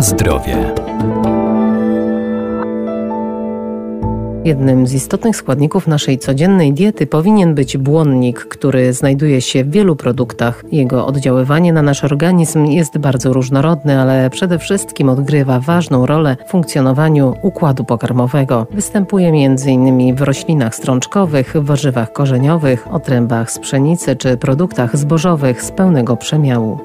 Zdrowie. Jednym z istotnych składników naszej codziennej diety powinien być błonnik, który znajduje się w wielu produktach. Jego oddziaływanie na nasz organizm jest bardzo różnorodne, ale przede wszystkim odgrywa ważną rolę w funkcjonowaniu układu pokarmowego. Występuje m.in. w roślinach strączkowych, warzywach korzeniowych, otrębach z pszenicy czy produktach zbożowych z pełnego przemiału.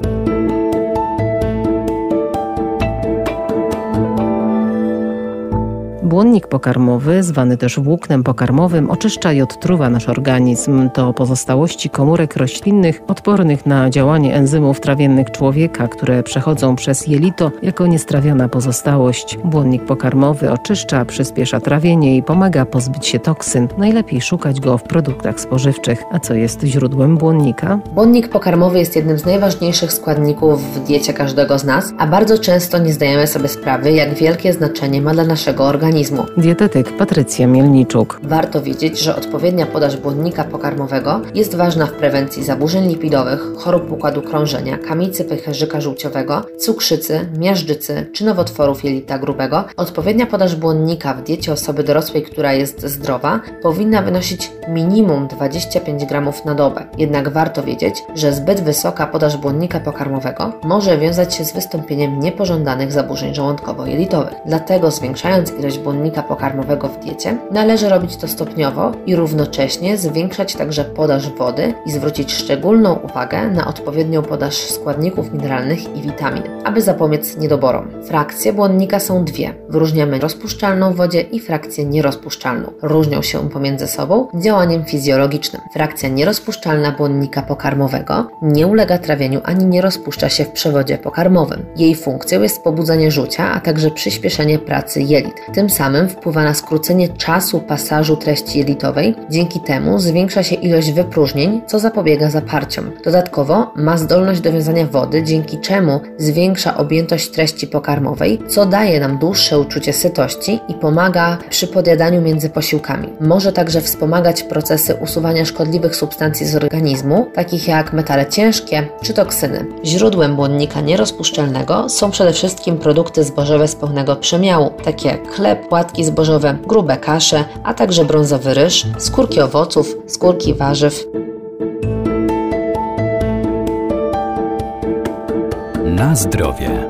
Błonnik pokarmowy, zwany też włóknem pokarmowym, oczyszcza i odtruwa nasz organizm. To pozostałości komórek roślinnych odpornych na działanie enzymów trawiennych człowieka, które przechodzą przez jelito jako niestrawiona pozostałość. Błonnik pokarmowy oczyszcza, przyspiesza trawienie i pomaga pozbyć się toksyn. Najlepiej szukać go w produktach spożywczych. A co jest źródłem błonnika? Błonnik pokarmowy jest jednym z najważniejszych składników w diecie każdego z nas, a bardzo często nie zdajemy sobie sprawy, jak wielkie znaczenie ma dla naszego organizmu organizmu. Dietetyk Patrycja Mielniczuk. Warto wiedzieć, że odpowiednia podaż błonnika pokarmowego jest ważna w prewencji zaburzeń lipidowych, chorób układu krążenia, kamicy pęcherzyka żółciowego, cukrzycy, miażdżycy czy nowotworów jelita grubego. Odpowiednia podaż błonnika w diecie osoby dorosłej, która jest zdrowa, powinna wynosić minimum 25 gramów na dobę. Jednak warto wiedzieć, że zbyt wysoka podaż błonnika pokarmowego może wiązać się z wystąpieniem niepożądanych zaburzeń żołądkowo-jelitowych. Dlatego zwiększając ilość błonnika pokarmowego w diecie, należy robić to stopniowo i równocześnie zwiększać także podaż wody i zwrócić szczególną uwagę na odpowiednią podaż składników mineralnych i witamin, aby zapobiec niedoborom. Frakcje błonnika są dwie. Wyróżniamy rozpuszczalną w wodzie i frakcję nierozpuszczalną. Różnią się pomiędzy sobą działaniem fizjologicznym. Frakcja nierozpuszczalna błonnika pokarmowego nie ulega trawieniu ani nie rozpuszcza się w przewodzie pokarmowym. Jej funkcją jest pobudzanie rzucia, a także przyspieszenie pracy jelit. Tym samym wpływa na skrócenie czasu pasażu treści jelitowej, dzięki temu zwiększa się ilość wypróżnień, co zapobiega zaparciom. Dodatkowo ma zdolność do wiązania wody, dzięki czemu zwiększa objętość treści pokarmowej, co daje nam dłuższe uczucie sytości i pomaga przy podjadaniu między posiłkami. Może także wspomagać procesy usuwania szkodliwych substancji z organizmu, takich jak metale ciężkie czy toksyny. Źródłem błonnika nierozpuszczalnego są przede wszystkim produkty zbożowe z pełnego przemiału, takie jak chleb, płatki zbożowe, grube kasze, a także brązowy ryż, skórki owoców, skórki warzyw. Na zdrowie.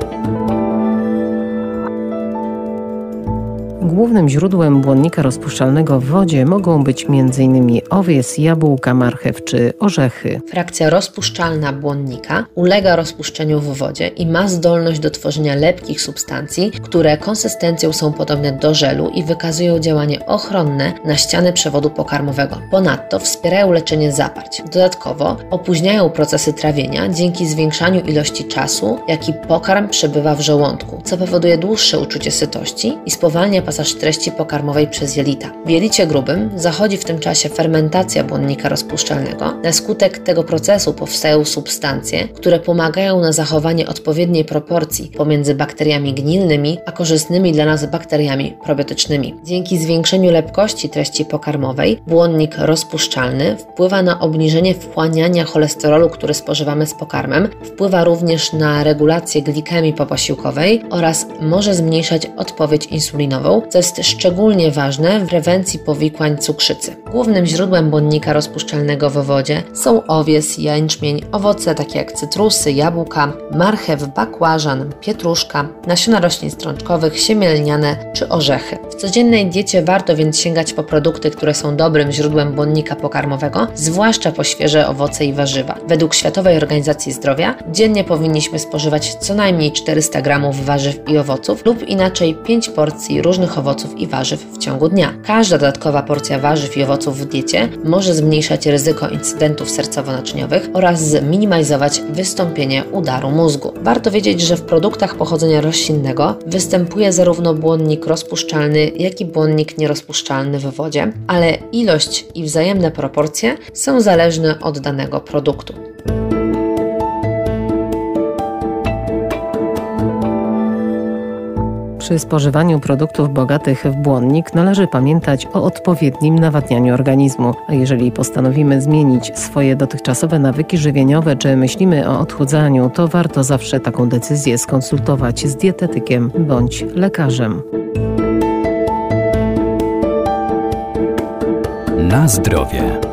Głównym źródłem błonnika rozpuszczalnego w wodzie mogą być m.in. owies, jabłka, marchew czy orzechy. Frakcja rozpuszczalna błonnika ulega rozpuszczeniu w wodzie i ma zdolność do tworzenia lepkich substancji, które konsystencją są podobne do żelu i wykazują działanie ochronne na ściany przewodu pokarmowego. Ponadto wspierają leczenie zaparć. Dodatkowo opóźniają procesy trawienia dzięki zwiększaniu ilości czasu, jaki pokarm przebywa w żołądku, co powoduje dłuższe uczucie sytości i spowalnia pasaż treści pokarmowej przez jelita. W jelicie grubym zachodzi w tym czasie fermentacja błonnika rozpuszczalnego. Na skutek tego procesu powstają substancje, które pomagają na zachowanie odpowiedniej proporcji pomiędzy bakteriami gnilnymi a korzystnymi dla nas bakteriami probiotycznymi. Dzięki zwiększeniu lepkości treści pokarmowej, błonnik rozpuszczalny wpływa na obniżenie wchłaniania cholesterolu, który spożywamy z pokarmem, wpływa również na regulację glikemii poposiłkowej oraz może zmniejszać odpowiedź insulinową, co jest szczególnie ważne w prewencji powikłań cukrzycy. Głównym źródłem błonnika rozpuszczalnego w wodzie są owies, jęczmień, owoce takie jak cytrusy, jabłka, marchew, bakłażan, pietruszka, nasiona roślin strączkowych, siemielniane czy orzechy. W codziennej diecie warto więc sięgać po produkty, które są dobrym źródłem błonnika pokarmowego, zwłaszcza po świeże owoce i warzywa. Według Światowej Organizacji Zdrowia dziennie powinniśmy spożywać co najmniej 400 g warzyw i owoców lub inaczej 5 porcji różnych owoców i warzyw w ciągu dnia. Każda dodatkowa porcja warzyw i owoców w diecie może zmniejszać ryzyko incydentów sercowo-naczyniowych oraz zminimalizować wystąpienie udaru mózgu. Warto wiedzieć, że w produktach pochodzenia roślinnego występuje zarówno błonnik rozpuszczalny, jak i błonnik nierozpuszczalny w wodzie, ale ilość i wzajemne proporcje są zależne od danego produktu. Przy spożywaniu produktów bogatych w błonnik należy pamiętać o odpowiednim nawadnianiu organizmu, a jeżeli postanowimy zmienić swoje dotychczasowe nawyki żywieniowe czy myślimy o odchudzaniu, to warto zawsze taką decyzję skonsultować z dietetykiem bądź lekarzem. Na zdrowie.